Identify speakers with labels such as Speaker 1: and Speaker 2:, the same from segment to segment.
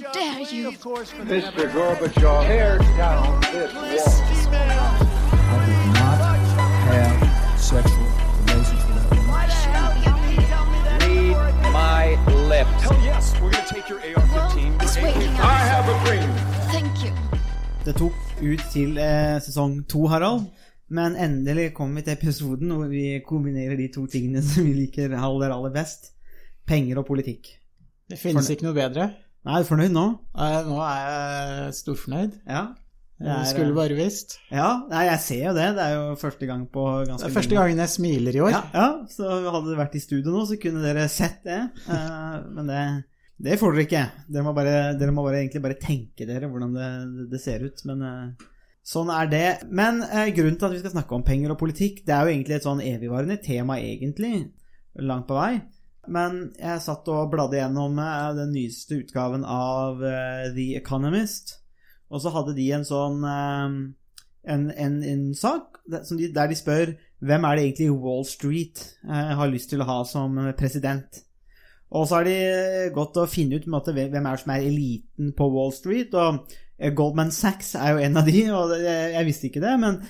Speaker 1: dare you?
Speaker 2: Mr. Gorbachev, tear down this wall.
Speaker 3: I did not have sexual relations with that woman.
Speaker 2: Read my lips.
Speaker 4: Hell yes, we're gonna take your AR-15.
Speaker 1: Well, it's waiting
Speaker 2: I have a dream.
Speaker 1: Thank you.
Speaker 5: Det tok ut til eh, sesong to, Harald. Men endelig kom vi til episoden hvor vi kombinerer de to tingene som vi liker aller, aller best. Penger og politikk.
Speaker 6: Det finnes ikke noe bedre.
Speaker 5: Nei, er du fornøyd nå?
Speaker 6: Eh, Nå er jeg storfornøyd.
Speaker 5: Ja. Det
Speaker 6: Jeg skulle
Speaker 5: eh,
Speaker 6: bare visst.
Speaker 5: Ja, nei, jeg ser jo det. Det er jo første gang på ganske
Speaker 6: Det er første gangen jeg smiler i år.
Speaker 5: Ja, ja, så hadde det vært i studio nå, så kunne dere sett det. Eh, men det, det får dere ikke. Dere må, bare, dere må bare, egentlig bare tenke dere hvordan det, det ser ut. Men sånn er det. Men grunnen til at vi skal snakke om penger og politikk, det er jo egentlig et sånn evigvarende tema, egentlig. Langt på vei. Men jeg satt og bladde gjennom eh, den nyeste utgaven av eh, The Economist, og så hadde de en sånn eh, en, en, en sak der de, spør hvem er det egentlig Wall Street har lyst til å ha som president. Og så har de gått og funnet ut måte, hvem er som er eliten på Wall Street. og Goldman Sachs er jo en av de, og jeg visste ikke det, men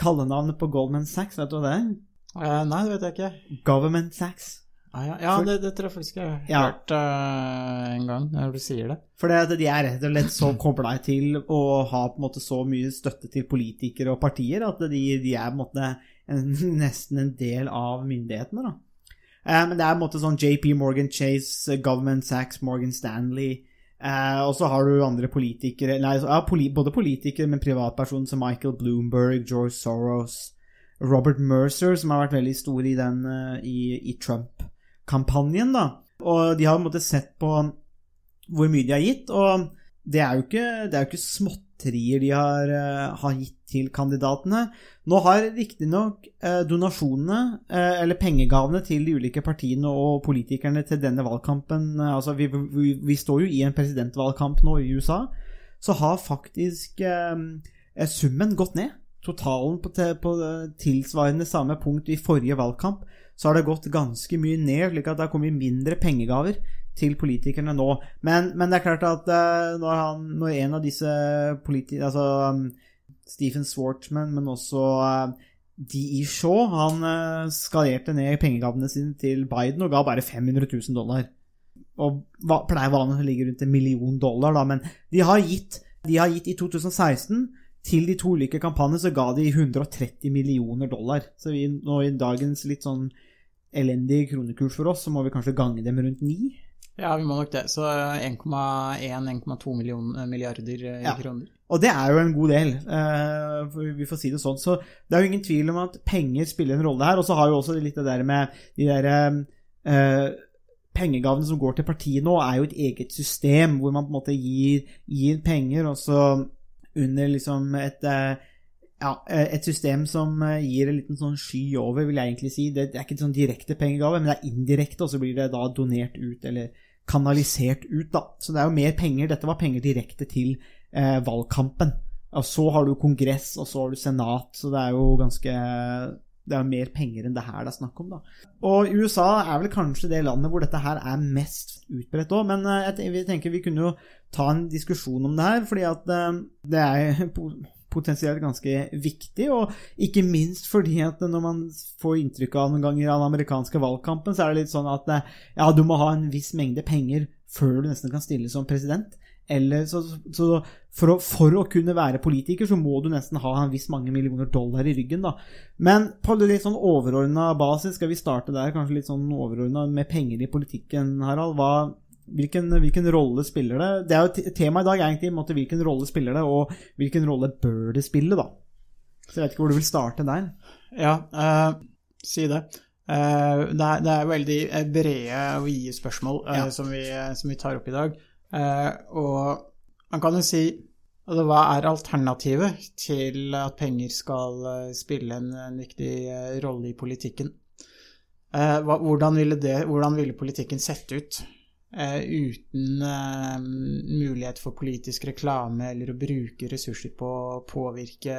Speaker 5: kallenavnet på Goldman Sachs, vet du hva det er?
Speaker 6: Nei, det vet jeg ikke.
Speaker 5: Government Sachs.
Speaker 6: Ah, ja, ja
Speaker 5: For-
Speaker 6: det, det tror jeg faktisk jeg har
Speaker 5: Ja.
Speaker 6: hørt uh, en gang, når du sier det.
Speaker 5: For det de er rett og slett så kobla til å ha på en måte så mye støtte til politikere og partier at de, de er på en måte en, nesten en del av myndighetene. da. Eh, men det er på en måte sånn JP Morgan Chase, Government Sachs, Morgan Stanley eh, Og så har du andre politikere Nei, så- ja, poli, både politikere, men privatpersoner som Michael Bloomberg, George Soros, Robert Mercer, som har vært veldig stor i, den, i, i, i Trump-kampanjen. da. Og de har på en måte sett på hvor mye de har gitt, og det er jo ikke, det er jo ikke småtterier de har, eh, har gitt til kandidatene. Nå har riktignok uh, donasjonene, eh, eller pengegavene til de ulike partiene og politikerne til denne valgkampen eh, Altså, vi, vi, vi står jo i en presidentvalgkamp nå i USA, så har faktisk eh, summen gått ned. Totalen på, på eh, tilsvarende samme punkt i forrige valgkamp, så har det gått ganske mye ned, slik at det har kommet mindre pengegaver til politikerne nå. Men, men det er klart at eh, når, han, når en av disse politikerne Altså um, Stephen Swartman, men også uh, D.E. Shaw, han uh, skalerte ned pengegavene sine til Biden og ga bare 500 000 dollar. Og pleier vanligvis å ligge rundt en million dollar, da, men de har gitt, de har gitt i 2016 til de to ulike kampanjene så ga de 130 millioner dollar. Så vi, nå i dagens litt sånn elendig kronekurs for oss, så må vi kanskje gange dem rundt ni.
Speaker 6: Ja, vi må nok det. Så 1,1-1,2 millioner milliarder i
Speaker 5: Ja.
Speaker 6: kroner.
Speaker 5: Og det er jo en god del, eh, vi får si det sånn. Så det er jo ingen tvil om at penger spiller en rolle her. Og så har jo også litt det der med de der eh, pengegavene som går til partiet nå, er jo et eget system hvor man på en måte gir, gir penger, og så under liksom et eh, ja, et system som eh, gir en liten sånn sky over, vil jeg egentlig si. Det er ikke en sånn direkte pengegave, men det er indirekte, og så blir det da donert ut, eller kanalisert ut, da. Så det er jo mer penger. Dette var penger direkte til eh, valgkampen. Og så har du kongress, og så har du senat, så det er jo ganske det er mer penger enn det her det er snakk om, da. Og USA er vel kanskje det landet hvor dette her er mest utbredt òg, men eh, jeg tenker vi kunne jo ta en diskusjon om det her, fordi at eh, det er potensielt ganske viktig, og ikke minst fordi at når man får inntrykk av noen ganger av den amerikanske valgkampen, så er det litt sånn at eh, ja, du må ha en viss mengde penger før du nesten kan stille som president. Eller så, så for, å, for å kunne være politiker, så må du nesten ha en viss mange millioner dollar i ryggen, da. Men på litt sånn overordna basis, skal vi starte der, kanskje litt sånn overordna med penger i politikken, Harald. Hva, hvilken, hvilken rolle spiller det? Det er jo Temaet i dag er egentlig måte, hvilken rolle spiller det, og hvilken rolle bør det spille, da. Så jeg vet ikke hvor du vil starte der.
Speaker 6: Ja, uh, si det. Uh, det, er, det er veldig eh, brede og vide spørsmål uh,
Speaker 5: Ja.
Speaker 6: som, vi, som vi tar opp i dag. Eh, og man kan jo si altså, Hva er alternativet til at penger skal eh, spille en, en viktig eh, rolle i politikken? Eh, hvordan, ville det, hvordan ville politikken sett ut eh, uten eh, mulighet for politisk reklame eller å bruke ressurser på å påvirke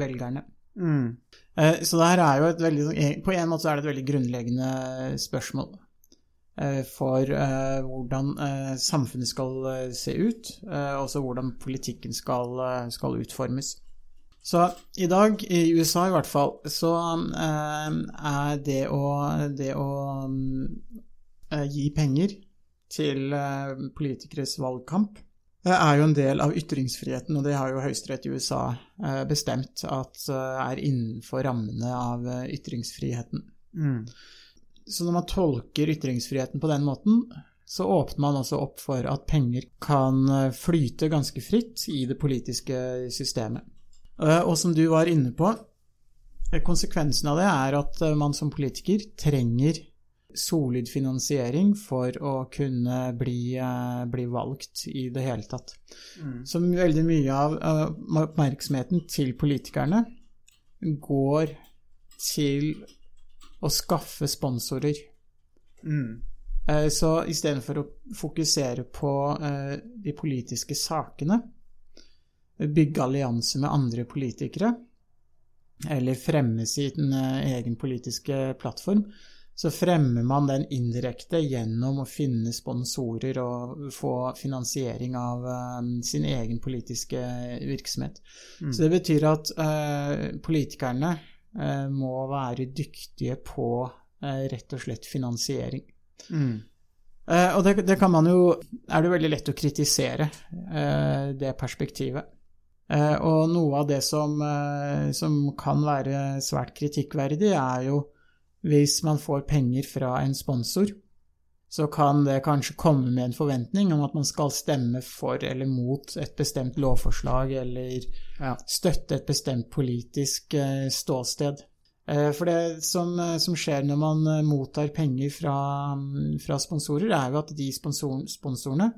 Speaker 6: velgerne?
Speaker 5: Mm.
Speaker 6: Eh, Så det her er jo et veldig, på en måte så er det et veldig grunnleggende spørsmål. Eh, for eh, hvordan eh, samfunnet skal se ut, og også hvordan politikken skal, skal utformes. Så i dag, i USA i hvert fall, så er det å, det å mm, gi penger til politikeres valgkamp Det er jo en del av ytringsfriheten, og det har jo Høyesterett i USA bestemt at er innenfor rammene av ytringsfriheten.
Speaker 5: Mm.
Speaker 6: Så når man tolker ytringsfriheten på den måten, så åpner man også opp for at penger kan eh, flyte ganske fritt i det politiske systemet. Eh, Og som du var inne på, eh, konsekvensen av det er at man som politiker trenger solid finansiering for å kunne bli, bli valgt i det hele tatt. Så veldig mye av oppmerksomheten til politikerne går til å skaffe sponsorer.
Speaker 5: Mm.
Speaker 6: Eh, Så istedenfor å fokusere på eh, de politiske sakene, bygge allianse med andre politikere, eller fremme sin eh, egen politiske plattform, så fremmer man den indirekte gjennom å finne sponsorer og få finansiering av eh, sin egen politiske virksomhet. Så det betyr at politikerne må være dyktige på eh, rett og slett finansiering.
Speaker 5: Mm.
Speaker 6: Eh, og det, det kan man jo Er det veldig lett å kritisere eh, det perspektivet. Eh, og noe av det som, eh, som kan være svært kritikkverdig, er jo hvis man får penger fra en sponsor, så kan det kanskje komme med en forventning om at man skal stemme for eller mot et bestemt lovforslag, eller
Speaker 5: Ja.
Speaker 6: støtte et bestemt politisk eh, ståsted. Eh, For det som, eh, som skjer når man mottar penger fra, mm, fra sponsorer, er jo at de sponsor, sponsorene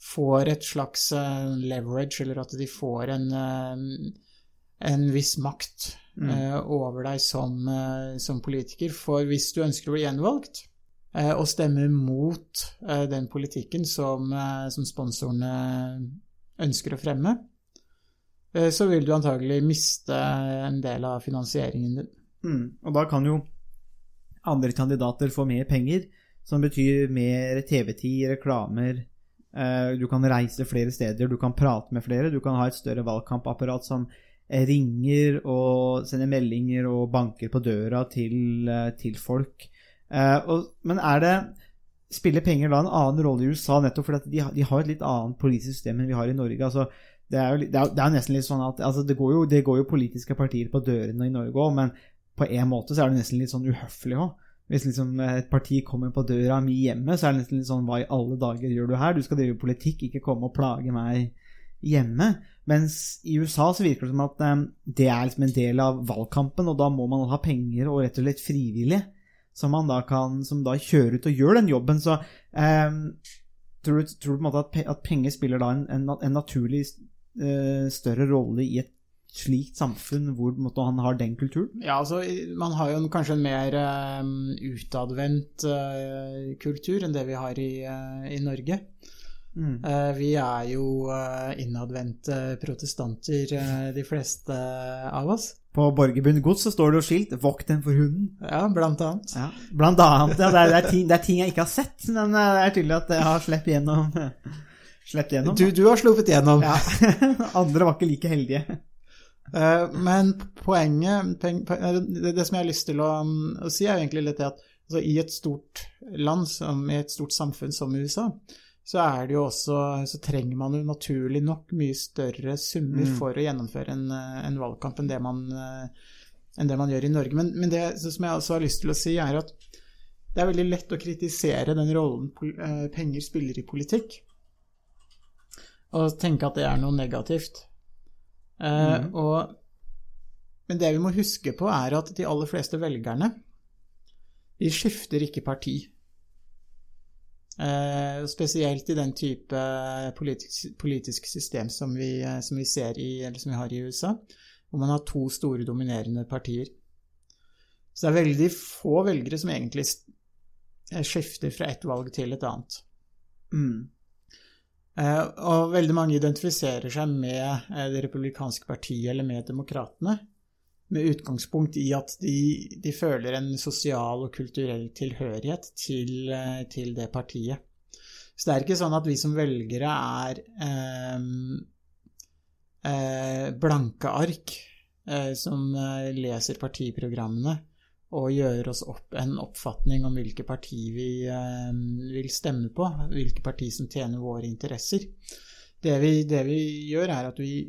Speaker 6: får et slags leverage, eller at de får en, en viss makt mm. over deg som, som politiker. For hvis du ønsker å bli gjenvalgt, og stemmer mot eh, den politikken som, eh, som sponsorene ønsker å fremme, eh, så vil du antagelig miste en del av finansieringen din.
Speaker 5: Mm. Og da kan jo andre kandidater få mer penger, som betyr mer TV-tid, reklamer. eh, Du kan reise flere steder, du kan prate med flere, du kan ha et større valgkampapparat som eh, ringer og sender meldinger og banker på døra til, eh, til folk. Eh, Og, men er det Spiller penger da en annen rolle i USA, nettopp fordi de, de har et litt annet politisk system enn vi har i Norge? altså det er jo det er, det er nesten litt sånn at altså det, går jo, det går jo politiske partier på dørene i Norge òg, men på en måte så er det nesten litt sånn uhøflig òg. Hvis liksom et parti kommer på døra mi hjemme, så er det nesten litt sånn Hva i alle dager gjør du her? Du skal drive politikk, ikke komme og plage meg hjemme. Mens i USA så virker det som at um, det er liksom en del av valgkampen, og da må man ha penger og rett og slett frivillige som man da kan Som da kjører ut og gjør den jobben. Så eh, tror, du, tror du på en måte at, pe- at penger spiller da en, en, en naturlig eh, større rolle i et slikt samfunn hvor måte, han har den kulturen?
Speaker 6: Ja, altså, man har jo en, kanskje en mer eh, utadvendt eh, kultur enn det vi har i, eh, i Norge.
Speaker 5: Mm.
Speaker 6: Eh, vi er jo innadvendte protestanter, de fleste av oss.
Speaker 5: På Borgerbund gods så står det jo skilt 'Vokt den for hunden'.
Speaker 6: Ja, blant annet.
Speaker 5: Ja, blant annet. Ja, det, er, det, er ting, det er ting jeg ikke har sett, men eh, det er tydelig at jeg har sluppet gjennom. Gjennom.
Speaker 6: Du, du har sluppet gjennom.
Speaker 5: Ja. Andre var ikke like heldige.
Speaker 6: Eh, Men poenget det, det som jeg har lyst til å, um, å si, er jo egentlig litt det at altså, i et stort land, som, i et stort samfunn som USA, så er det jo også Så trenger man jo naturlig nok mye større summer
Speaker 5: Mm.
Speaker 6: for å gjennomføre en, eh, en valgkamp enn det man, eh, enn det man gjør i Norge. Men, men det som jeg også har lyst til å si, er at det er veldig lett å kritisere den rollen eh, penger spiller i politikk, og tenke at det er noe negativt. Eh, og, men det vi må huske på, er at de aller fleste velgerne de skifter ikke parti. Eh, spesielt i den type politisk, politisk system som vi, eh, som vi ser i, eller som vi har i USA, hvor man har to store dominerende partier. Så det er veldig få velgere som egentlig eh, skifter fra ett valg til et annet.
Speaker 5: Mm.
Speaker 6: Eh, og veldig mange identifiserer seg med det republikanske partiet eller med demokratene, med utgangspunkt i at de, de føler en sosial og kulturell tilhørighet til, eh, til, det partiet. Så det er ikke sånn at vi som velgere er eh, eh, blanke ark eh, som eh, leser partiprogrammene og gjør oss opp en oppfatning om hvilke parti vi eh, vil stemme på, hvilke parti som tjener våre interesser. Det vi, det vi gjør, er at vi,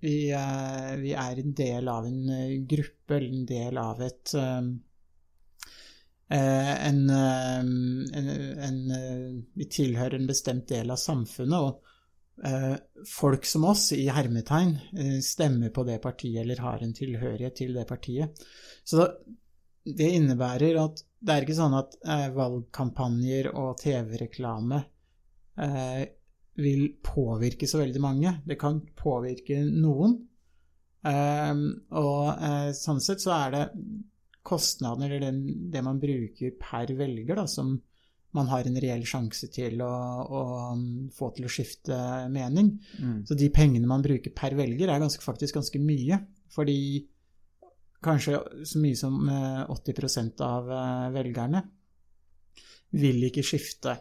Speaker 6: vi, eh, vi, er en del av en eh, gruppe, eller en del av et eh, en, en, en, Vi tilhører en bestemt del av samfunnet, og folk som oss, i hermetegn, stemmer på det partiet eller har en tilhørighet til det partiet. Så det innebærer at det er ikke sånn at valgkampanjer og TV-reklame vil påvirke så veldig mange. Det kan påvirke noen. Um, og uh, sånn sett så er det kostnadene, eller den, det man bruker per velger, da, som man har en reell sjanse til å, å um, få til å skifte mening. Mm. Så de pengene man bruker per velger, er ganske, faktisk ganske mye. Fordi kanskje så mye som 80 uh, av uh, velgerne vil ikke skifte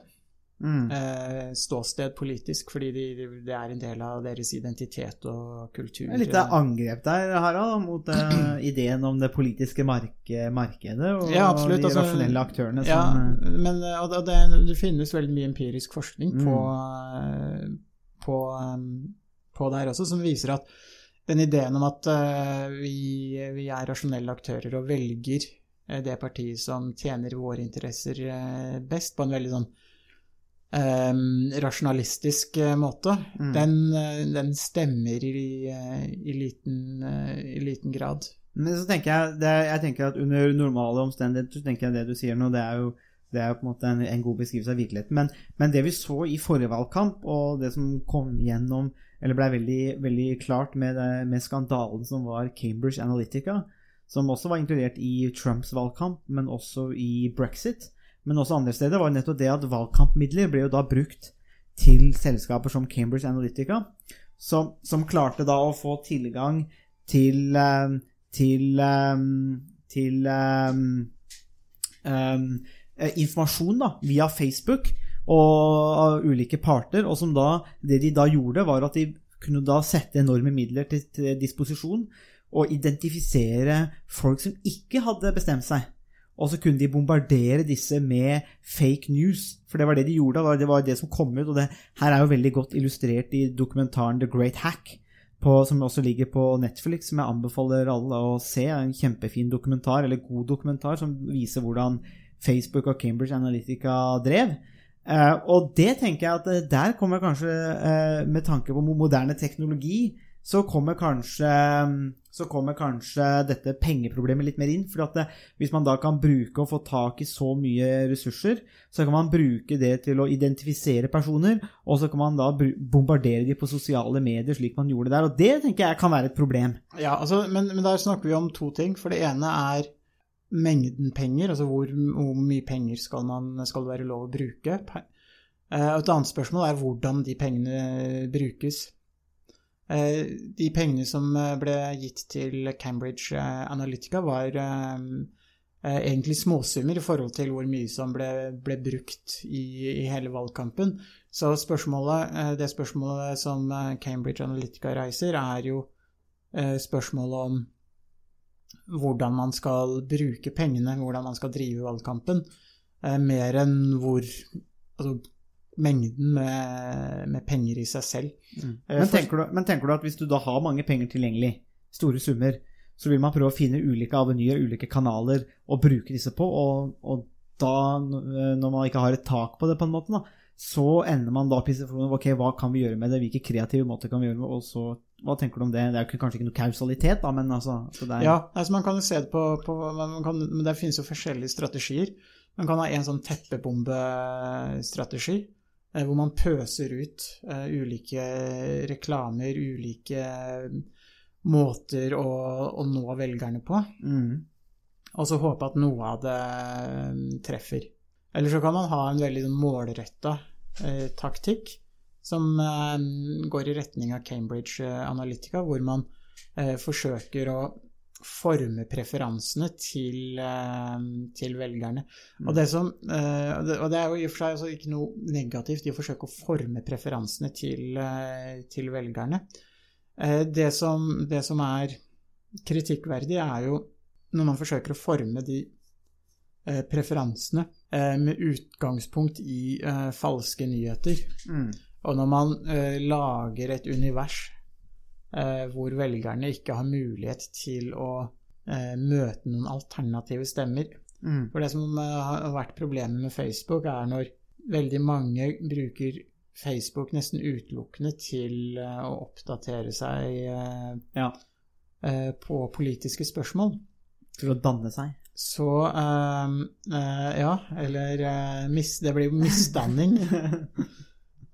Speaker 6: Mm. Eh, ståsted politisk, fordi de, de, det er en del av deres identitet og kultur.
Speaker 5: Litt av angrep der, Harald, mot uh, ideen om det politiske marke, markedet og ja, absolutt, de altså, rasjonelle aktørene
Speaker 6: ja, men og det, det, finnes veldig mye empirisk forskning mm. på, på, på det her også, som viser at den ideen om at uh, vi, vi, er rasjonelle aktører og velger det partiet som tjener våre interesser best, på en veldig sånn rasjonalistisk uh, måte, mm. den, uh, den, stemmer i, uh, i, liten, i, liten, grad.
Speaker 5: Men så tenker jeg, det, jeg tenker at under normale omstendigheter så tenker jeg det du sier nå, det er jo, det er jo på en måte en, en god beskrivelse av virkeligheten. Men, men, det vi så i forrige valgkamp, og det som kom gjennom, eller ble veldig, veldig klart med, med skandalen som var Cambridge Analytica, som også var inkludert i Trumps valgkamp, men også i brexit, men også andre steder, var nettopp det at valgkampmidler ble jo da brukt til selskaper som Cambridge Analytica, som, som klarte da å få tilgang til eh, til, eh, til um, um, informasjon da, via Facebook og ulike parter, og som da Det de da gjorde, var at de kunne da sette enorme midler til, til disposisjon og identifisere folk som ikke hadde bestemt seg og så kunne de bombardere disse med fake news. For det var det de gjorde. Det var det som kom ut. Og det her er jo veldig godt illustrert i dokumentaren The Great Hack, på, som også ligger på Netflix, som jeg anbefaler alle å se. En kjempefin dokumentar, eller god dokumentar, som viser hvordan Facebook og Cambridge Analytica drev. Uh, og det tenker jeg at eh, der kommer kanskje, uh, med tanke på moderne teknologi, så kommer kanskje, så kommer kanskje dette pengeproblemet litt mer inn. For det, hvis man da kan bruke og få tak i så mye ressurser, så kan man bruke det til å identifisere personer, og så kan man da bombardere dem på sosiale medier, slik man gjorde der. Og det tenker jeg kan være et problem.
Speaker 6: Ja, altså, men, men der snakker vi om to ting. For det ene er mengden penger, altså hvor, hvor mye penger skal, man, skal det være lov å bruke. Eh, et annet spørsmål er hvordan de pengene brukes. Eh, de pengene som eh, ble gitt til Cambridge eh, Analytica, var egentlig småsummer i forhold til hvor mye som ble, ble brukt i, i, hele valgkampen. Så spørsmålet, det spørsmålet som Cambridge Analytica reiser, er jo spørsmålet om hvordan man skal bruke pengene, hvordan man skal drive valgkampen, mer enn hvor altså, mengden med, med, penger i seg selv.
Speaker 5: Mm. Men, tenker du, men, tenker du, at hvis du da har mange penger tilgjengelig, store summer, så vil man prøve å finne ulike avenyer, ulike kanaler å bruke disse på, og, og, da, når man ikke har et tak på det, på en måte, da, så ender man da opp i situasjonen ok, hva kan vi gjøre med det, hvilke kreative måter kan vi gjøre med og så, hva tenker du om det? Det er kanskje ikke noe kausalitet, da, men altså er...
Speaker 6: Ja, altså man kan jo se det på, på kan, Men det finnes jo forskjellige strategier. Man kan ha en sånn teppebombestrategi Eh, hvor man pøser ut uh, ulike reklamer, ulike måter å, å nå velgerne på. Mm. Og så håpe at noe av det treffer. Eller så kan man ha en veldig målretta uh, taktikk som uh, går i retning av Cambridge Analytica, hvor man forsøker å forme preferansene til, eh, til velgerne.
Speaker 5: Mm.
Speaker 6: Og, det som, eh, og det- er jo i og for seg altså ikke noe negativt i å forsøke å forme preferansene til, eh, til velgerne. Eh, Det som, det som er kritikkverdig, er jo når man forsøker å forme de preferansene eh, med utgangspunkt i falske nyheter.
Speaker 5: Mm.
Speaker 6: Og når man lager et univers hvor velgerne ikke har mulighet til å eh, møte noen alternative stemmer.
Speaker 5: Mm.
Speaker 6: For det som eh, har vært problemet med Facebook, er når veldig mange bruker Facebook nesten utelukkende til eh, å oppdatere seg eh,
Speaker 5: Ja.
Speaker 6: eh, på politiske spørsmål.
Speaker 5: Til å danne seg.
Speaker 6: Så eh, eh, Ja, eller eh, mis, Det blir jo misdanning.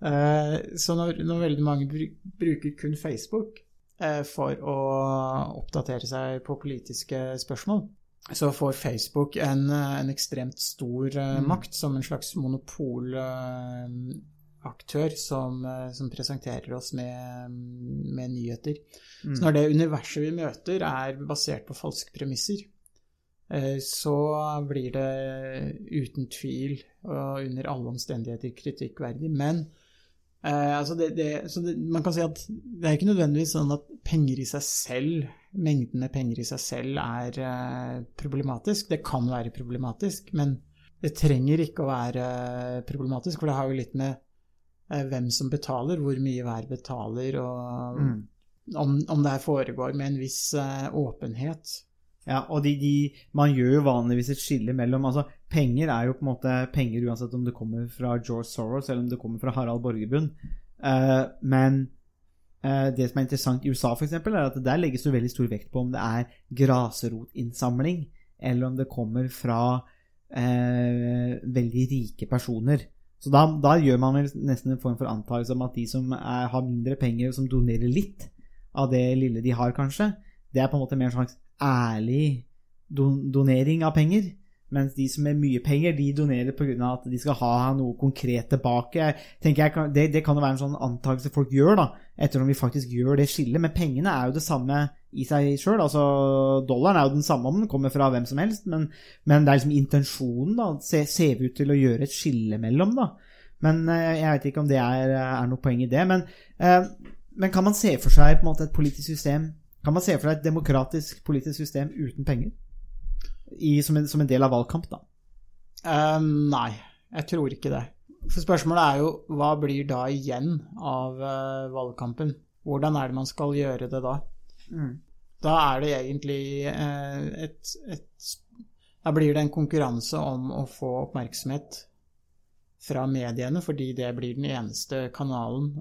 Speaker 6: Eh, så når, når veldig mange bru- bruker kun Facebook eh, for å oppdatere seg på politiske spørsmål, så får Facebook en, eh, en ekstremt stor eh,
Speaker 5: Mm.
Speaker 6: makt som en slags monopolaktør som, eh, som presenterer oss med, med nyheter.
Speaker 5: Mm.
Speaker 6: Så når det universet vi møter er basert på falske premisser, eh, så blir det uten tvil og under alle omstendigheter kritikkverdig. Men eh, altså det, det, så det, man kan si at det er ikke nødvendigvis sånn at penger i seg selv, mengden med penger i seg selv, er eh, problematisk. Det kan være problematisk, men det trenger ikke å være problematisk, for det har jo litt med eh, hvem som betaler, hvor mye hver betaler, og
Speaker 5: Mm.
Speaker 6: om, om det her foregår med en viss eh, åpenhet.
Speaker 5: Ja, og de, de, man gjør jo vanligvis et skille mellom altså Penger er jo på en måte penger uansett om det kommer fra George Soros eller om det kommer fra Harald Borgerbund. Uh, men uh, det som er interessant i USA, eksempel, er at der legges det veldig stor vekt på om det er grasrotinnsamling, eller om det kommer fra uh, veldig rike personer. Så da, da gjør man vel nesten en form for antakelse om at de som er, har mindre penger, som donerer litt av det lille de har, kanskje, det er på en måte mer en slags ærlig don donering av penger. Mens de som har mye penger, de donerer pga. at de skal ha noe konkret tilbake. Jeg det, det kan jo være en sånn antakelse folk gjør, da, etter om vi faktisk gjør det skillet. Men pengene er jo det samme i seg sjøl. Altså, dollaren er jo den samme om den kommer fra hvem som helst, men, men det er liksom intensjonen, da. Se- Ser vi ut til å gjøre et skille mellom, da. Men eh, jeg vet ikke om det er, er noe poeng i det. Men, eh, men kan man se for seg på en måte et politisk system Kan man se for seg et demokratisk politisk system uten penger? I, som, en, som en del av valgkamp, da.
Speaker 6: Eh, nei, jeg tror ikke det. For spørsmålet er jo hva blir da igjen av uh, valgkampen? Hvordan er det man skal gjøre det da? Da er det egentlig uh, et, et Da blir det en konkurranse om å få oppmerksomhet fra mediene, fordi det blir den eneste kanalen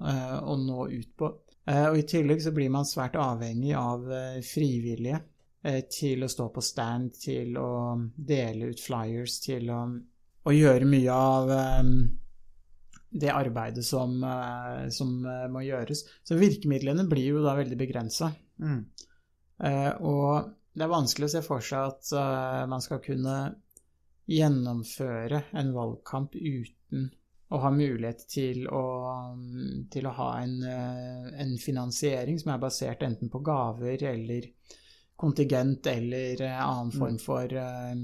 Speaker 6: å nå ut på. Og I tillegg så blir man svært avhengig av frivillige til å stå på stand, til å dele ut flyers, til å, å gjøre mye av eh, det arbeidet som, eh, som eh, må gjøres. Så virkemidlene blir jo da veldig begrensa.
Speaker 5: Mm.
Speaker 6: Eh, og det er vanskelig å se for seg at eh, man skal kunne gjennomføre en valgkamp uten å ha mulighet til å, til å ha en, eh, en finansiering som er basert enten på gaver eller kontingent eller eh, annen form for eh,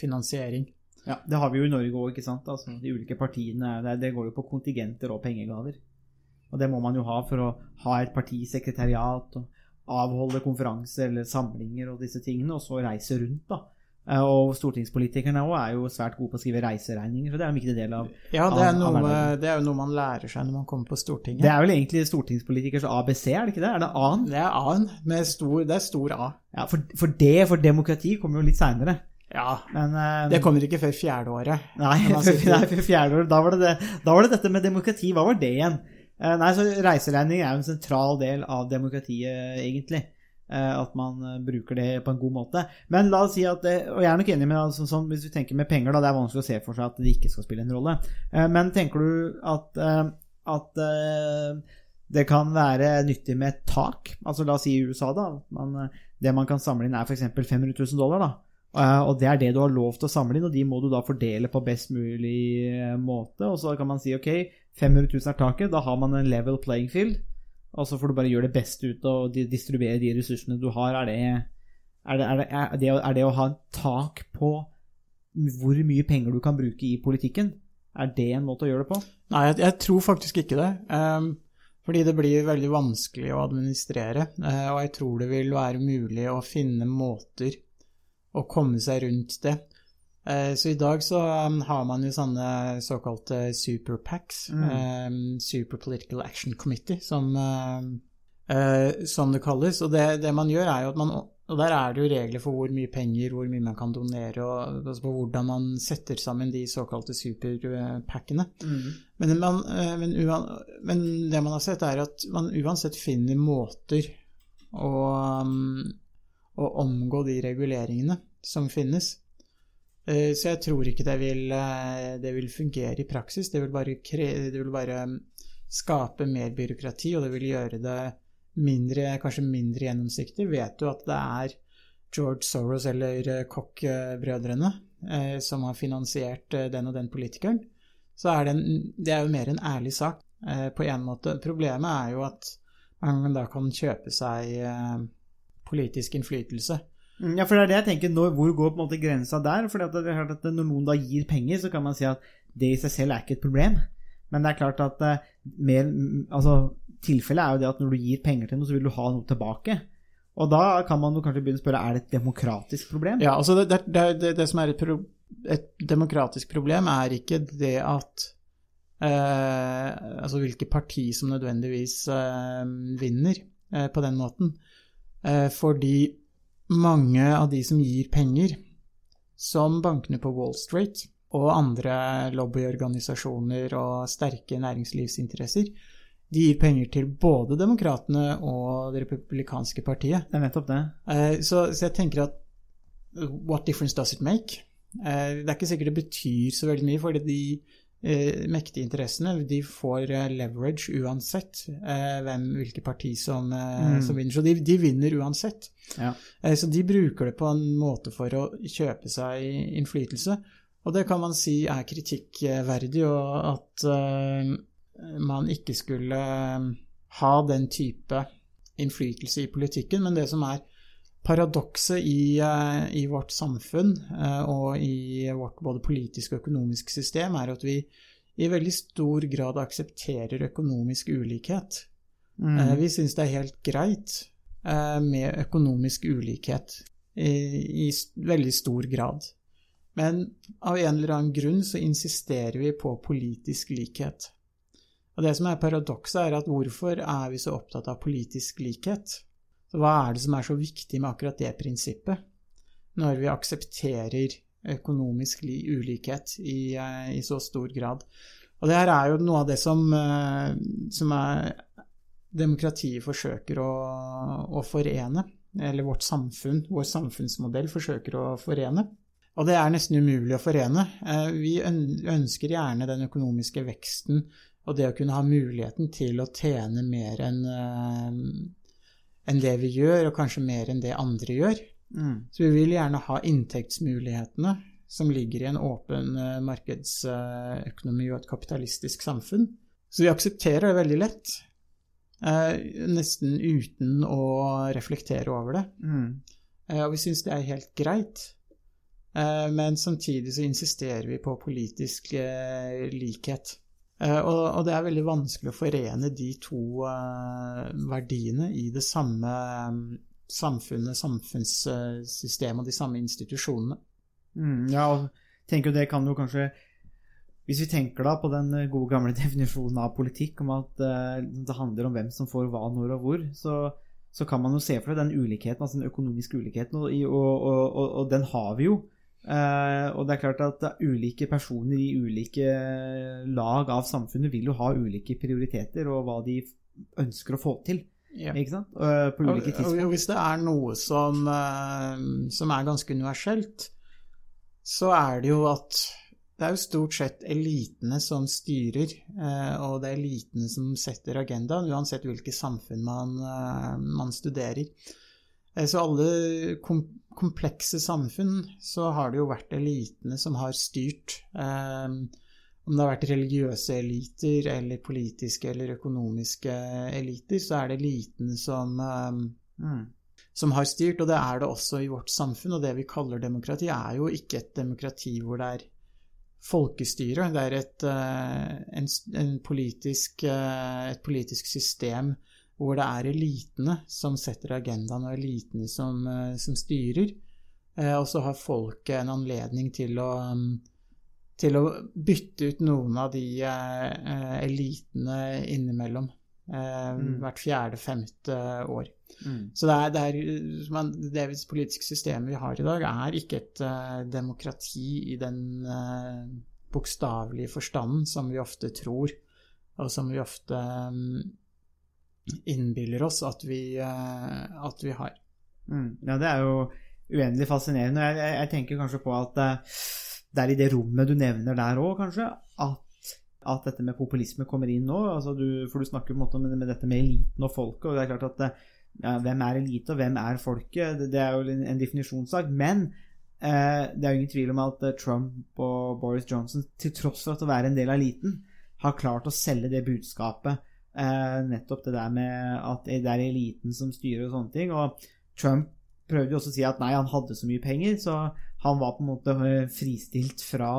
Speaker 6: finansiering.
Speaker 5: Ja, Det har vi jo i Norge òg, ikke sant. Altså, de ulike partiene det, det går jo på kontingenter og pengegaver. Og det må man jo ha for å ha et partisekretariat og avholde konferanser eller samlinger og disse tingene, og så reise rundt, da. Eh, Og stortingspolitikerne òg er jo svært gode på å skrive reiseregninger, så det er en viktig del av
Speaker 6: Ja, det er, noe,
Speaker 5: av
Speaker 6: det er jo noe man lærer seg når man kommer på Stortinget.
Speaker 5: Det er vel egentlig stortingspolitikers ABC, er det ikke det? Er det A-en?
Speaker 6: Det er A-en, med stor, det er stor A.
Speaker 5: Ja, for, for det, for demokrati, kommer jo litt seinere.
Speaker 6: Ja,
Speaker 5: Men eh,
Speaker 6: det kommer ikke før fjerde året.
Speaker 5: Nei, nei, før fjerde året. da var, det det, da var det dette med demokrati. Hva var det igjen? Eh, nei, så Reiseregning er jo en sentral del av demokratiet, egentlig. Eh, at man eh, bruker det på en god måte. Men la oss si at det, Og jeg er nok enig med altså, sånn, Hvis vi tenker med penger, da, det er vanskelig å se for seg at det ikke skal spille en rolle. Eh, men tenker du at, eh, at eh, det kan være nyttig med tak? Altså La oss si i USA, da. Man, eh, det man kan samle inn, er f.eks. 500 000 dollar. da Eh, og det er det du har lov til å samle inn, og de må du da fordele på best mulig eh, måte. Og så kan man si ok, 500 000 er taket, da har man en level playing field. Og så får du bare gjøre det beste ut og di- distribuere de ressursene du har. Er det, Er det, er, det, er, det, er det å ha tak på hvor mye penger du kan bruke i politikken, er det en måte å gjøre det på?
Speaker 6: Nei, jeg, jeg tror faktisk ikke det. Um, fordi det blir veldig vanskelig å administrere. Uh, og jeg tror det vil være mulig å finne måter å komme seg rundt det. Eh, så i dag så um, har man jo sånne såkalte superpacks. Mm. um, Super Political Action Committee, som, um, eh, som det kalles. Og det, det man gjør er jo at man og der er det jo regler for hvor mye penger, hvor mye man kan donere, og altså på hvordan man setter sammen de såkalte superpackene. Mm. Men, man, eh, men, uan, men det man har sett, er at man uansett finner måter å, å omgå de reguleringene som finnes. Eh, Så jeg tror ikke det vil, eh, det vil fungere i praksis. Det vil, bare det vil bare um, skape mer byråkrati, og det vil gjøre det mindre, kanskje mindre gjennomsiktig. Vet du at det er George Soros eller eh, Koch-brødrene som har finansiert den og den politikeren, så er det, en, det er jo mer en ærlig sak på en måte. Problemet er jo at man da kan kjøpe seg politisk innflytelse.
Speaker 5: Mm, Ja, for det er det jeg tenker, når, hvor går på en måte grensa der? For det er klart at når noen da gir penger, så kan man si at det i seg selv er ikke et problem. Men det er klart at eh, mer, mm, altså, tilfellet er jo det at når du gir penger til noe, så vil du ha noe tilbake. Og da kan man jo kanskje begynne å spørre er det et demokratisk problem?
Speaker 6: Ja, altså det, det, det, det, det som er et, pro, et demokratisk problem, er ikke det at eh, Altså hvilke parti som nødvendigvis eh, vinner eh, på den måten. Eh, fordi mange av de som gir penger, som bankene på Wall Street og andre lobbyorganisasjoner og sterke næringslivsinteresser, de gir penger til både demokratene og det republikanske partiet.
Speaker 5: Det er nettopp det.
Speaker 6: Eh, Så, så jeg tenker at what difference does it make? Eh, Det er ikke sikkert det betyr så veldig mye, fordi de mektige interessene de får eh, leverage uansett eh, hvem, hvilke parti som, eh,
Speaker 5: Mm.
Speaker 6: som vinner. Så de, de vinner uansett.
Speaker 5: Ja.
Speaker 6: Eh, Så de bruker det på en måte for å kjøpe seg innflytelse. Og det kan man si er kritikkverdig, og at eh, man ikke skulle eh, ha den type innflytelse i politikken. Men det som er paradokset i, eh, i vårt samfunn eh, og i vårt både politiske og økonomiske system, er at vi i veldig stor grad aksepterer økonomisk ulikhet.
Speaker 5: Mm.
Speaker 6: Eh, Vi syns det er helt greit med økonomisk ulikhet i, i veldig stor grad. Men av en eller annen grunn så insisterer vi på politisk likhet. Og det som er paradokset, er at hvorfor er vi så opptatt av politisk likhet? Så hva er det som er så viktig med akkurat det prinsippet, når vi aksepterer økonomisk ulikhet i, eh, i så stor grad? Og det her er jo noe av det som, eh, som er demokratiet forsøker å, å forene, eller vårt samfunn, vår samfunnsmodell forsøker å forene. Og det er nesten umulig å forene. Eh, Vi ønsker gjerne den økonomiske veksten og det å kunne ha muligheten til å tjene mer enn enn det vi gjør, og kanskje mer enn det andre gjør.
Speaker 5: Mm.
Speaker 6: Så vi vil gjerne ha inntektsmulighetene som ligger i en åpen eh, markedsøkonomi og et kapitalistisk samfunn. Så vi aksepterer det veldig lett, eh, nesten uten å reflektere over det.
Speaker 5: Mm.
Speaker 6: Eh, Og vi syns det er helt greit. Eh, Men samtidig så insisterer vi på politisk eh, likhet. Eh, Og, det er veldig vanskelig å forene de to eh, verdiene i det samme eh, samfunnet, samfunnssystemet og de samme institusjonene.
Speaker 5: Mm, ja, og tenker jo det kan jo kanskje Hvis vi tenker da på den gode gamle definisjonen av politikk, om at det handler om hvem som får hva, når og hvor, så, så kan man jo se for seg den ulikheten, altså den økonomiske ulikheten, og, og, og, og den har vi jo. Eh, og det er klart at ulike personer i ulike lag av samfunnet vil jo ha ulike prioriteter og hva de ønsker å få til,
Speaker 6: Yeah.
Speaker 5: ikke sant? Uh, på
Speaker 6: ulike
Speaker 5: ulike
Speaker 6: og
Speaker 5: tidspunkt.
Speaker 6: hvis det er noe som, eh, som er ganske universelt, så er det jo at det er jo stort sett elitene som styrer, eh, og det er elitene som setter agendaen, uansett hvilket samfunn man, eh, man studerer. Eh, Så alle kom komplekse samfunn, så har det jo vært elitene som har styrt. Eh, Om det har vært religiøse eliter eller politiske eller økonomiske eliter, så er det elitene som,
Speaker 5: Mm.
Speaker 6: som har styrt, og det er det også i vårt samfunn. Og det vi kaller demokrati, er jo ikke et demokrati hvor det er folkestyre. Det er et, eh, en, en politisk, eh, et politisk system hvor det er elitene som setter agendaen, og elitene som, eh, som styrer. Og så har folket en anledning til å, mm, til å bytte ut noen av de elitene innimellom.
Speaker 5: Mm.
Speaker 6: Hvert fjerde-femte år.
Speaker 5: Mm.
Speaker 6: Så det, er, det, er, det politiske systemet vi har i dag, er ikke et demokrati i den bokstavelige forstanden som vi ofte tror, og som vi ofte um, innbiller oss at vi, uh, at vi har.
Speaker 5: Mm. Ja, det er jo uendelig fascinerende. Jeg, jeg, jeg tenker kanskje på at uh, det er i det rommet du nevner der òg, kanskje, at, at, dette med populisme kommer inn nå. Altså du, for du snakker på en måte om med dette med eliten og folket, og det er klart at uh, ja, hvem er elite, og hvem er folket? Det, det er jo en, en definisjonssak. Men eh, det er jo ingen tvil om at Trump og Boris Johnson, til tross for at å være en del av eliten, har klart å selge det budskapet. Eh, nettopp det der med at det er eliten som styrer og sånne ting. Og Trump prøvde jo også å si at nei, han hadde så mye penger, så han var på en måte fristilt fra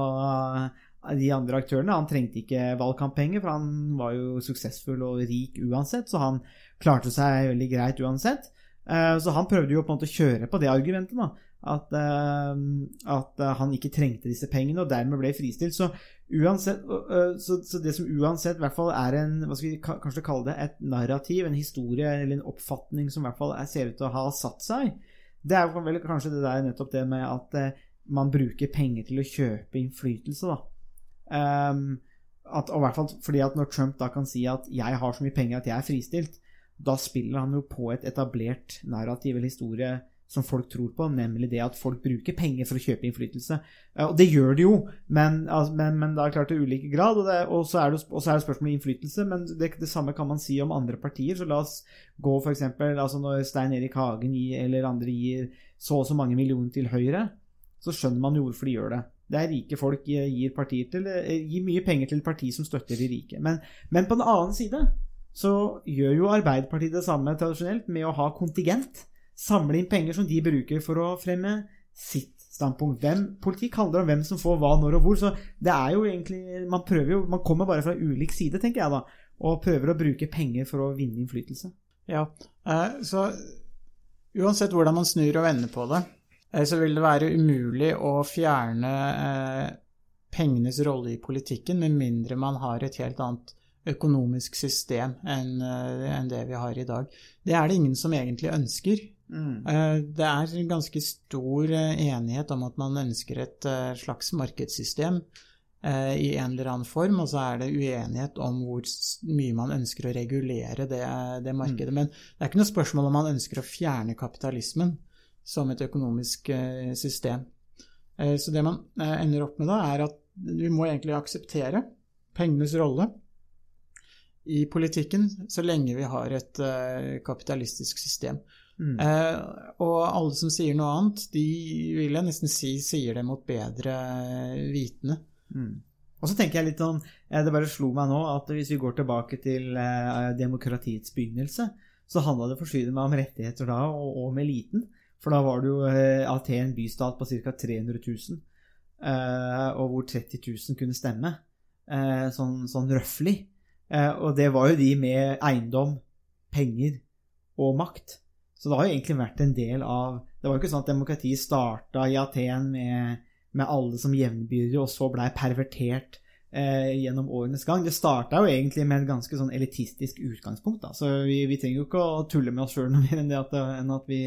Speaker 5: de andre aktørene. Han trengte ikke valgkamppenger, for han var jo suksessfull og rik uansett, så han klarte seg veldig greit uansett. Så han prøvde jo på en måte å kjøre på det argumentet, da. At, at han ikke trengte disse pengene, og dermed ble fristilt. Så, uansett, så, så det som uansett hvert fall er en hva skal vi kanskje kalle det, et narrativ, en historie eller en oppfatning som i hvert fall ser ut til å ha satt seg, det er vel kanskje det der nettopp det med at man bruker penger til å kjøpe innflytelse, da. Um, at, og hvert fall fordi at når Trump da kan si at 'jeg har så mye penger at jeg er fristilt', da spiller han jo på et etablert narrativ eller historie som folk tror på, nemlig det at folk bruker penger for å kjøpe innflytelse. Og det gjør de jo, men, men, men det er klart til ulike grad. Og, det, og, så er det, og så er det spørsmål om innflytelse, men det, det, samme kan man si om andre partier. Så la oss gå f.eks. Altså når Stein Erik Hagen gir, eller andre gir så og så mange millioner til Høyre, så skjønner man jo hvorfor de gjør det. Det er rike folk gir, til, gir mye penger til et parti som støtter de rike. Men, men på den annen side så gjør jo Arbeiderpartiet det samme tradisjonelt med å ha kontingent. Samle inn penger som de bruker for å fremme sitt standpunkt. Hvem, politikk handler om hvem som får hva, når og hvor. Så det er jo egentlig Man prøver jo Man kommer bare fra ulik side, tenker jeg da, og prøver å bruke penger for å vinne innflytelse.
Speaker 6: Ja, så uansett hvordan man snur og vender på det, så vil det være umulig å fjerne pengenes rolle i politikken med mindre man har et helt annet økonomisk system enn det vi har i dag. Det er det ingen som egentlig ønsker.
Speaker 5: Mm.
Speaker 6: Det er ganske stor enighet om at man ønsker et slags markedssystem i en eller annen form, og så er det uenighet om hvor mye man ønsker å regulere det, det markedet.
Speaker 5: Mm.
Speaker 6: Men det er ikke noe spørsmål om man ønsker å fjerne kapitalismen som et økonomisk system. Så det man ender opp med da, er at vi må egentlig akseptere pengenes rolle i politikken så lenge vi har et kapitalistisk system.
Speaker 5: Mm.
Speaker 6: Uh, og alle som sier noe annet, de vil jeg nesten si sier det mot bedre vitende.
Speaker 5: Mm. Og så tenker jeg litt sånn, Det bare slo meg nå at hvis vi går tilbake til uh, demokratiets begynnelse, så handla det for meg om rettigheter da, og, og om eliten. For da var det jo Aten bystat på ca. 300 000, og hvor 30 000 kunne stemme. sånn, sånn røftlig. Eh, og det var jo de med eiendom, penger og makt. Så det har jo egentlig vært en del av Det var jo ikke sånn at demokratiet starta i Aten med, med alle som jevnbyrdige, og så blei pervertert eh, gjennom årenes gang. Det starta jo egentlig med et ganske sånn elitistisk utgangspunkt. Da. Så vi, vi, trenger jo ikke å tulle med oss sjøl noe mer enn det at, enn at vi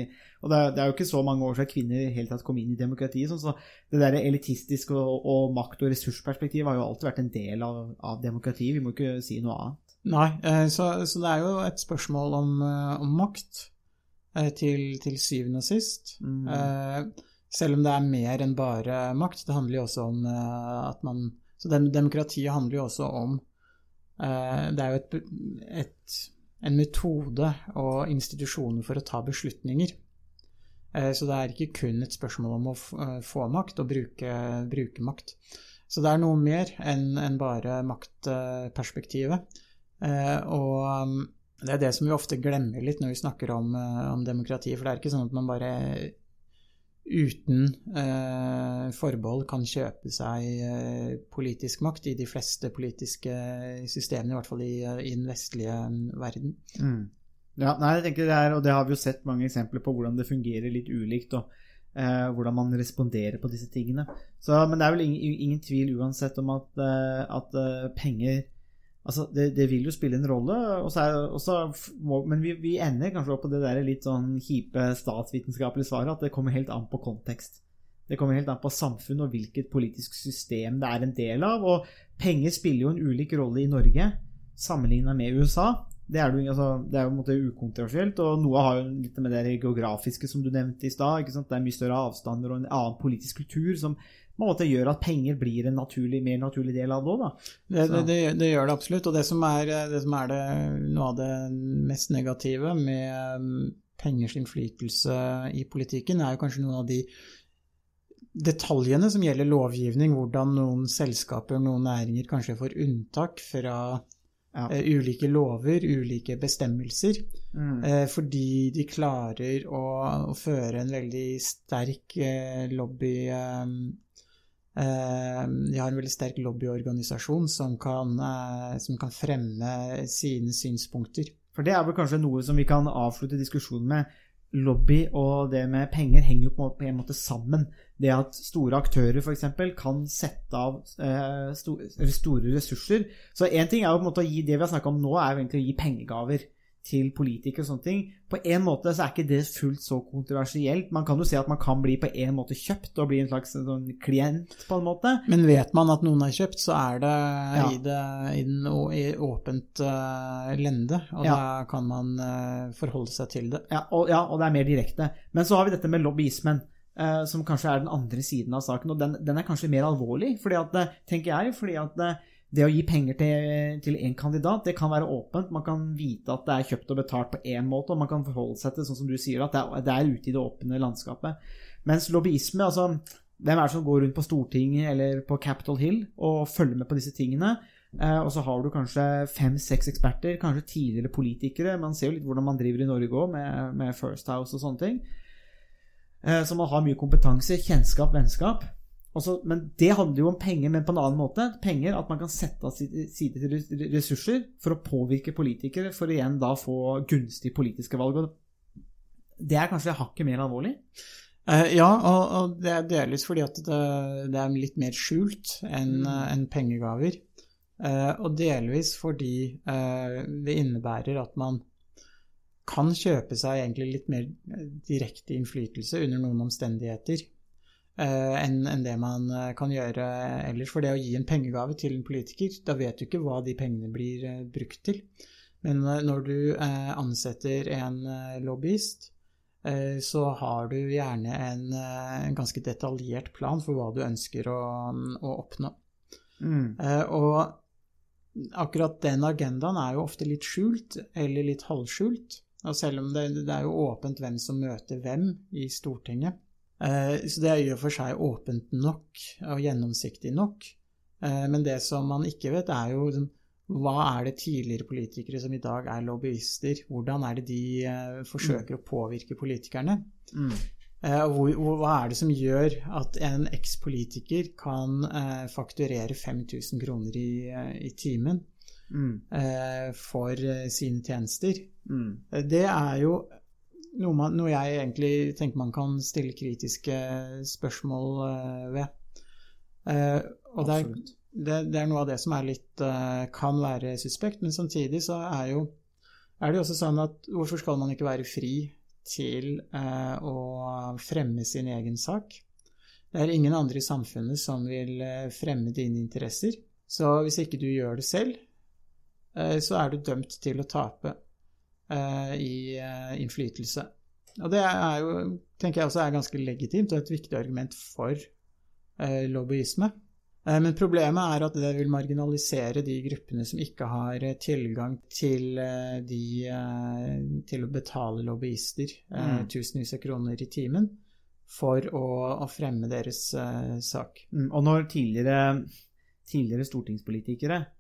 Speaker 5: Og det er, det er, jo ikke så mange år siden kvinner i hele tatt kom inn i demokratiet. Sånn, så det der elitistiske og, og makt- og ressursperspektivet har jo alltid vært en del av, av demokratiet. Vi må ikke si noe annet.
Speaker 6: Nei, eh, så, så, det er jo et spørsmål om, eh, om makt til, til, syvende og sist.
Speaker 5: Mm.
Speaker 6: Selv om det er mer enn bare makt. Det handler jo også om at man så demokratiet handler jo også om Det er jo et, et, en metode og institusjoner for å ta beslutninger. Så det er ikke kun et spørsmål om å få makt og bruke, bruke makt. Så det er noe mer enn en bare maktperspektivet. Og Det er det som vi ofte glemmer litt når vi snakker om, eh, om demokrati. For det er ikke sånn at man bare uten eh, forbehold kan kjøpe seg eh, politisk makt i de fleste politiske systemene, i hvert fall i, eh, i den vestlige mm, verden.
Speaker 5: Ja, nei, jeg tenker det er, og det har vi jo sett mange eksempler på hvordan det fungerer litt ulikt, og eh, hvordan man responderer på disse tingene. Så, men det er vel ingen, ingen tvil uansett om at, eh, at penger Altså, det, det vil jo spille en rolle, må, men vi, vi ender kanskje opp på det der litt sånn kjipe statsvitenskapelige svaret, at det kommer helt an på kontekst. Det kommer helt an på samfunn og hvilket politisk system det er en del av. Og penger spiller jo en ulik rolle i Norge sammenligna med USA. Det er, det jo- altså, det er jo måte ukontroversielt, og noe har jo litt med det geografiske som du nevnte i stad. Det er mye større avstander og en annen politisk kultur som måte gjør at penger blir en naturlig, mer naturlig del av det òg.
Speaker 6: Det, det, det, gjør det absolutt. Og det som er, det som er det, noe av det mest negative med um, pengers innflytelse i politikken, er jo kanskje noen av de detaljene som gjelder lovgivning, hvordan noen selskaper, noen næringer kanskje får unntak fra
Speaker 5: Ja.
Speaker 6: eh, ulike lover, ulike bestemmelser,
Speaker 5: Mm.
Speaker 6: eh, fordi de klarer å, å føre en veldig sterk eh, lobby De har en veldig sterk lobbyorganisasjon som kan, som kan fremme sine synspunkter.
Speaker 5: For det er vel kanskje noe som vi kan avslutte diskusjonen med. Lobby og det med penger henger jo på en måte- sammen. Det at store aktører f.eks. kan sette av eh, store ressurser. Så én ting er jo på en måte å gi det vi har snakka om nå, er jo egentlig å gi pengegaver til politikere og sånne ting. På en måte så er ikke det fullt så kontroversielt. Man kan jo se at man kan bli på en måte kjøpt og bli en slags sånn klient, på en måte.
Speaker 6: Men vet man at noen er kjøpt, så er det
Speaker 5: Ja.
Speaker 6: i, det, i den i åpent uh, lende, og
Speaker 5: Ja.
Speaker 6: da kan man uh, forholde seg til det.
Speaker 5: Ja og, ja, og det er mer direkte. Men så har vi dette med lobbyismen, Uh, som kanskje er den andre siden av saken. Og den, den er kanskje mer alvorlig, fordi at, eh, tenker jeg. fordi at eh, det å gi penger til, en kandidat, det kan være åpent. Man kan vite at det er kjøpt og betalt på én måte, og man kan forholde seg til, sånn som du sier, at det er, det er ute i det åpne landskapet. Mens lobbyisme, altså hvem er det som går rundt på Stortinget eller på Capitol Hill og følger med på disse tingene? Eh, og så har du kanskje fem-seks eksperter, kanskje tidligere politikere. Man ser jo litt hvordan man driver i Norge òg, med, med First House og sånne ting. Eh, så man har mye kompetanse, kjennskap, vennskap. Også, men det handler jo om penger, men på en annen måte. Penger, At man kan sette av side til ressurser for å påvirke politikere, for å igjen da få gunstige politiske valg. Og det er kanskje hakket mer alvorlig?
Speaker 6: Eh, ja, og, det er delvis fordi at det, det er litt mer skjult enn eh, enn pengegaver. Eh, og delvis fordi eh, det innebærer at man kan kjøpe seg egentlig litt mer eh, direkte innflytelse under noen omstendigheter eh, enn en det man eh, kan gjøre ellers. For det å gi en pengegave til en politiker, da vet du ikke hva de pengene blir eh, brukt til. Men eh, når du eh, ansetter en eh, lobbyist, eh, så har du gjerne en, eh, en ganske detaljert plan for hva du ønsker å, å oppnå. Eh, Og akkurat den agendaen er jo ofte litt skjult, eller litt halvskjult. Og selv om det, det er jo åpent hvem som møter hvem i Stortinget. Eh, Så det er i og for seg åpent nok og gjennomsiktig nok. Eh, Men det som man ikke vet, er jo liksom, hva er det tidligere politikere som i dag er lobbyister, hvordan er det de eh, forsøker å påvirke politikerne? Mm. og hva er det som gjør at en ekspolitiker kan fakturere 5000 kroner i, i timen mm. for sine tjenester? Mm. Det er jo noe, man, noe jeg egentlig tenker man kan stille kritiske spørsmål eh, ved. Eh, og det er, det, det er noe av det som er litt eh, kan være suspekt, men samtidig så er jo er det jo også sånn at hvorfor skal man ikke være fri til å fremme sin egen sak? Det er ingen andre i samfunnet som vil fremme dine interesser. Så hvis ikke du gjør det selv, så er du dømt til å tape i eh, innflytelse. Og det er jo, tenker jeg også er ganske legitimt og et viktig argument for eh, lobbyisme. Eh, Men problemet er at det vil marginalisere de gruppene som ikke har eh, tilgang til, eh, de, eh, til å betale lobbyister eh,
Speaker 5: Mm.
Speaker 6: tusenvis av kroner i timen for å, å fremme deres eh, sak.
Speaker 5: Mm, Og når tidligere, tidligere stortingspolitikere eh,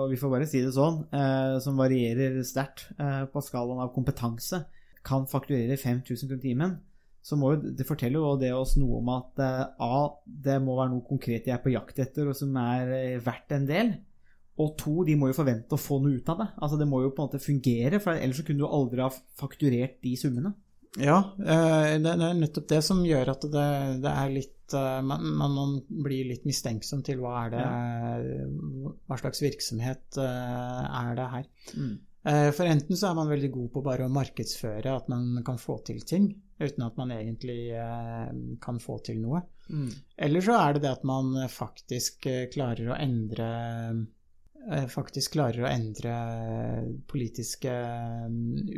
Speaker 5: og vi får bare si det sånn, eh, som varierer sterkt eh, på skalaen av kompetanse, kan fakturere 5000 kroner timen, så må jo det forteller jo det oss noe om at eh, A, det må være noe konkret de er på jakt etter, og som er eh, verdt en del. Og to, de må jo forvente å få noe ut av det. Altså Det må jo på en måte fungere, for ellers så kunne du aldri ha fakturert de summene.
Speaker 6: Ja, eh, det er nettopp det som gjør at det, det er litt eh, man, man blir litt mistenksom til hva er det Hva slags virksomhet eh, er det her? Mm. For enten så er man veldig god på bare å markedsføre at man kan få til ting, uten at man egentlig kan få til noe. Eller så er det det at man faktisk klarer å endre Faktisk klarer å endre politiske eh,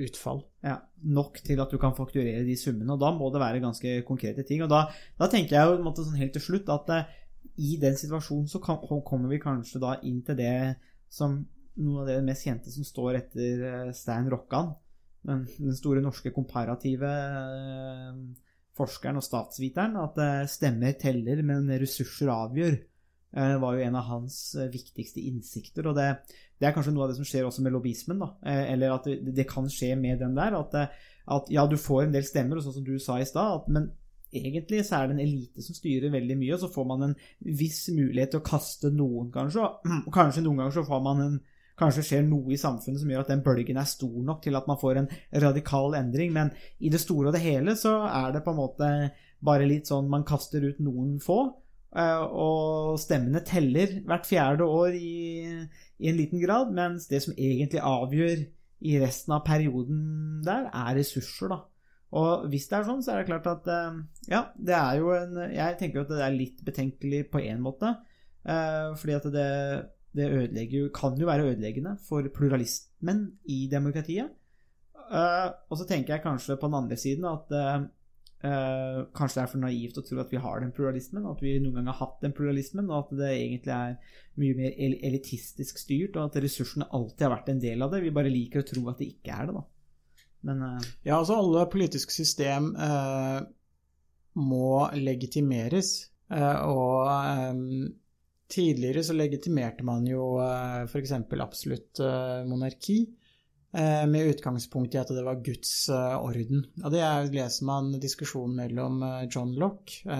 Speaker 6: utfall.
Speaker 5: Ja, Nok til at du kan fakturere de summene, og da må det være ganske konkrete ting. Og da, da tenker jeg jo sånn helt til slutt at eh, i den situasjonen så kan, kommer vi kanskje da inn til det som noe av det mest kjente som står etter eh, Stein Rokkan, den, den store norske komparative eh, forskeren og statsviteren, at eh, stemmer teller, men ressurser avgjør, eh, var jo en av hans eh, viktigste innsikter. Og det, det er kanskje noe av det som skjer også med lobbyismen, da. Eh, Eller at det, det kan skje med den der. At, at ja, du får en del stemmer, og sånn som du sa i stad, men egentlig så er det en elite som styrer veldig mye, og så får man en viss mulighet til å kaste noen, kanskje. Og kanskje noen ganger så får man en Kanskje skjer noe i samfunnet som gjør at den bølgen er stor nok til at man får en radikal endring, men i det store og det hele så er det på en måte bare litt sånn man kaster ut noen få, og stemmene teller hvert fjerde år i, i en liten grad, mens det som egentlig avgjør i resten av perioden der, er ressurser, da. Og hvis det er sånn, så er det klart at eh, ja, det er jo en Jeg tenker jo at det er litt betenkelig på én måte, eh, fordi at det, det ødelegger, kan jo være ødeleggende for pluralismen i demokratiet. Eh, og så tenker jeg kanskje på den andre siden at eh, kanskje det er for naivt å tro at vi har den pluralismen, at vi noen gang har hatt den pluralismen, og at det egentlig er mye mer el- elitistisk styrt, og at ressursene alltid har vært en del av det. Vi bare liker å tro at det ikke er det, da. Men uh...
Speaker 6: Ja, altså alle politiske system uh, må legitimeres. Og um, tidligere så legitimerte man jo uh, f.eks. absolutt monarki. Eh, Med utgangspunkt i at det var Guds eh, orden. Og det er, leser man diskusjonen mellom eh, John Locke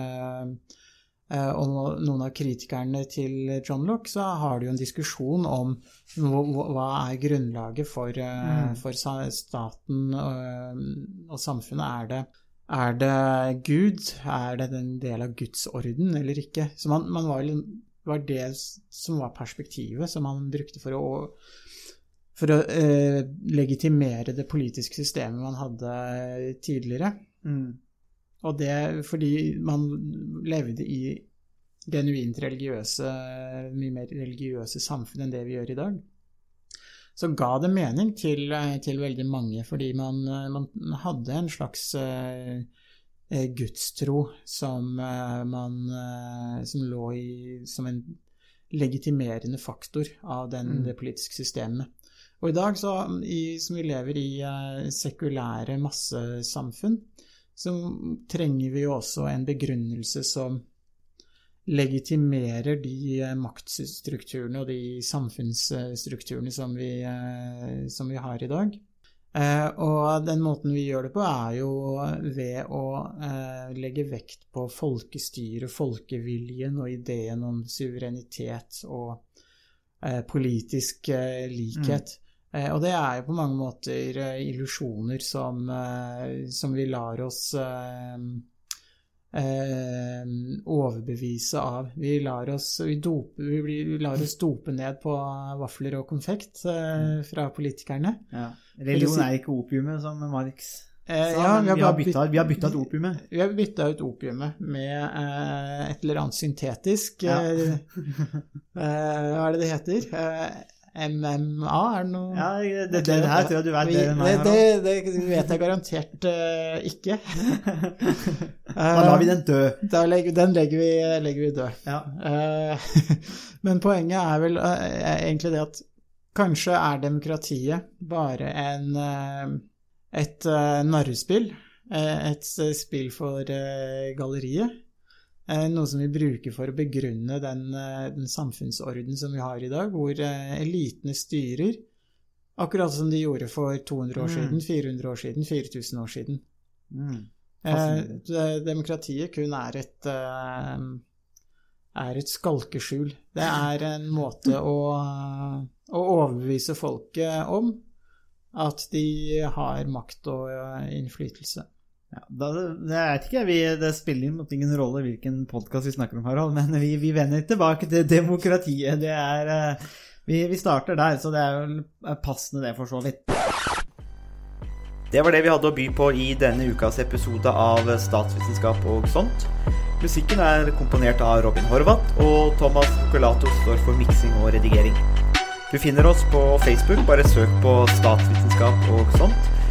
Speaker 6: og noen av kritikerne til John Locke, så har de jo en diskusjon om hva, er grunnlaget for, eh, for staten og, samfunnet. Er det, er det Gud? Er det en del av Guds orden eller ikke? Så man, man var, var det som var perspektivet som man brukte for å for å eh, legitimere det politiske systemet man hadde tidligere.
Speaker 5: mm,
Speaker 6: Og det fordi man levde i genuint religiøse, mye mer religiøse samfunn enn det vi gjør i dag. Så ga det mening til, eh, til veldig mange, fordi man, eh, man hadde en slags eh, eh, gudstro som, eh, man, eh, som lå i som en legitimerende faktor av den,
Speaker 5: Mm.
Speaker 6: det politiske systemet. Og i dag, så, i, som vi lever i eh, sekulære massesamfunn, så trenger vi jo også en begrunnelse som legitimerer de eh, maktstrukturene og de samfunnsstrukturene som vi, eh, som vi har i dag. Eh, Og den måten vi gjør det på, er jo ved å eh, legge vekt på folkestyret, folkeviljen og ideen om suverenitet og eh, politisk likhet. Eh, Og det er jo på mange måter eh, illusjoner som, eh, som vi lar oss eh, eh, overbevise av. Vi lar oss, vi dope, vi blir, vi lar oss dope ned på vafler og konfekt eh, fra politikerne.
Speaker 5: ja. Religion er ikke opiumet, som Marx
Speaker 6: Eh,
Speaker 5: sa,
Speaker 6: ja,
Speaker 5: vi, har bytta, vi har bytta ut opiumet.
Speaker 6: Vi har bytta ut opiumet med eh, et eller annet syntetisk.
Speaker 5: Ja.
Speaker 6: Eh, eh, hva er det det heter? Eh, MMA, er det noe
Speaker 5: Ja, det, det, det her tror jeg du vet bedre enn meg.
Speaker 6: det, det, det vet jeg garantert uh, ikke.
Speaker 5: Da lar vi den dø.
Speaker 6: Da legger, den legger vi, legger vi død.
Speaker 5: Ja.
Speaker 6: Uh, Men poenget er vel eh, egentlig det at kanskje er demokratiet bare en, eh, et eh, narrespill. eh, Et eh, spill for eh, galleriet. Eh, Noe som vi bruker for å begrunne den, eh, den samfunnsorden som vi har i dag, hvor eh, elitene styrer, akkurat som de gjorde for 200 år siden, 400 år siden, 4000 år siden.
Speaker 5: Mm.
Speaker 6: Eh, demokratiet kun er et er et skalkeskjul. Det er en måte å, å overbevise folket om at de har makt og innflytelse.
Speaker 5: Ja, da, det, ikke, vi, det spiller ingen rolle hvilken podkast vi snakker om, Harald, men vi, vi vender tilbake til demokratiet. Det er eh, vi, vi starter der, så det er jo passende det, for så vidt. Det var det vi hadde å by på i denne ukas episode av Statsvitenskap og sånt. Musikken er komponert av Robin Horvath, og Thomas Colato står for miksing og redigering. Du finner oss på Facebook, bare søk på statsvitenskap og sånt.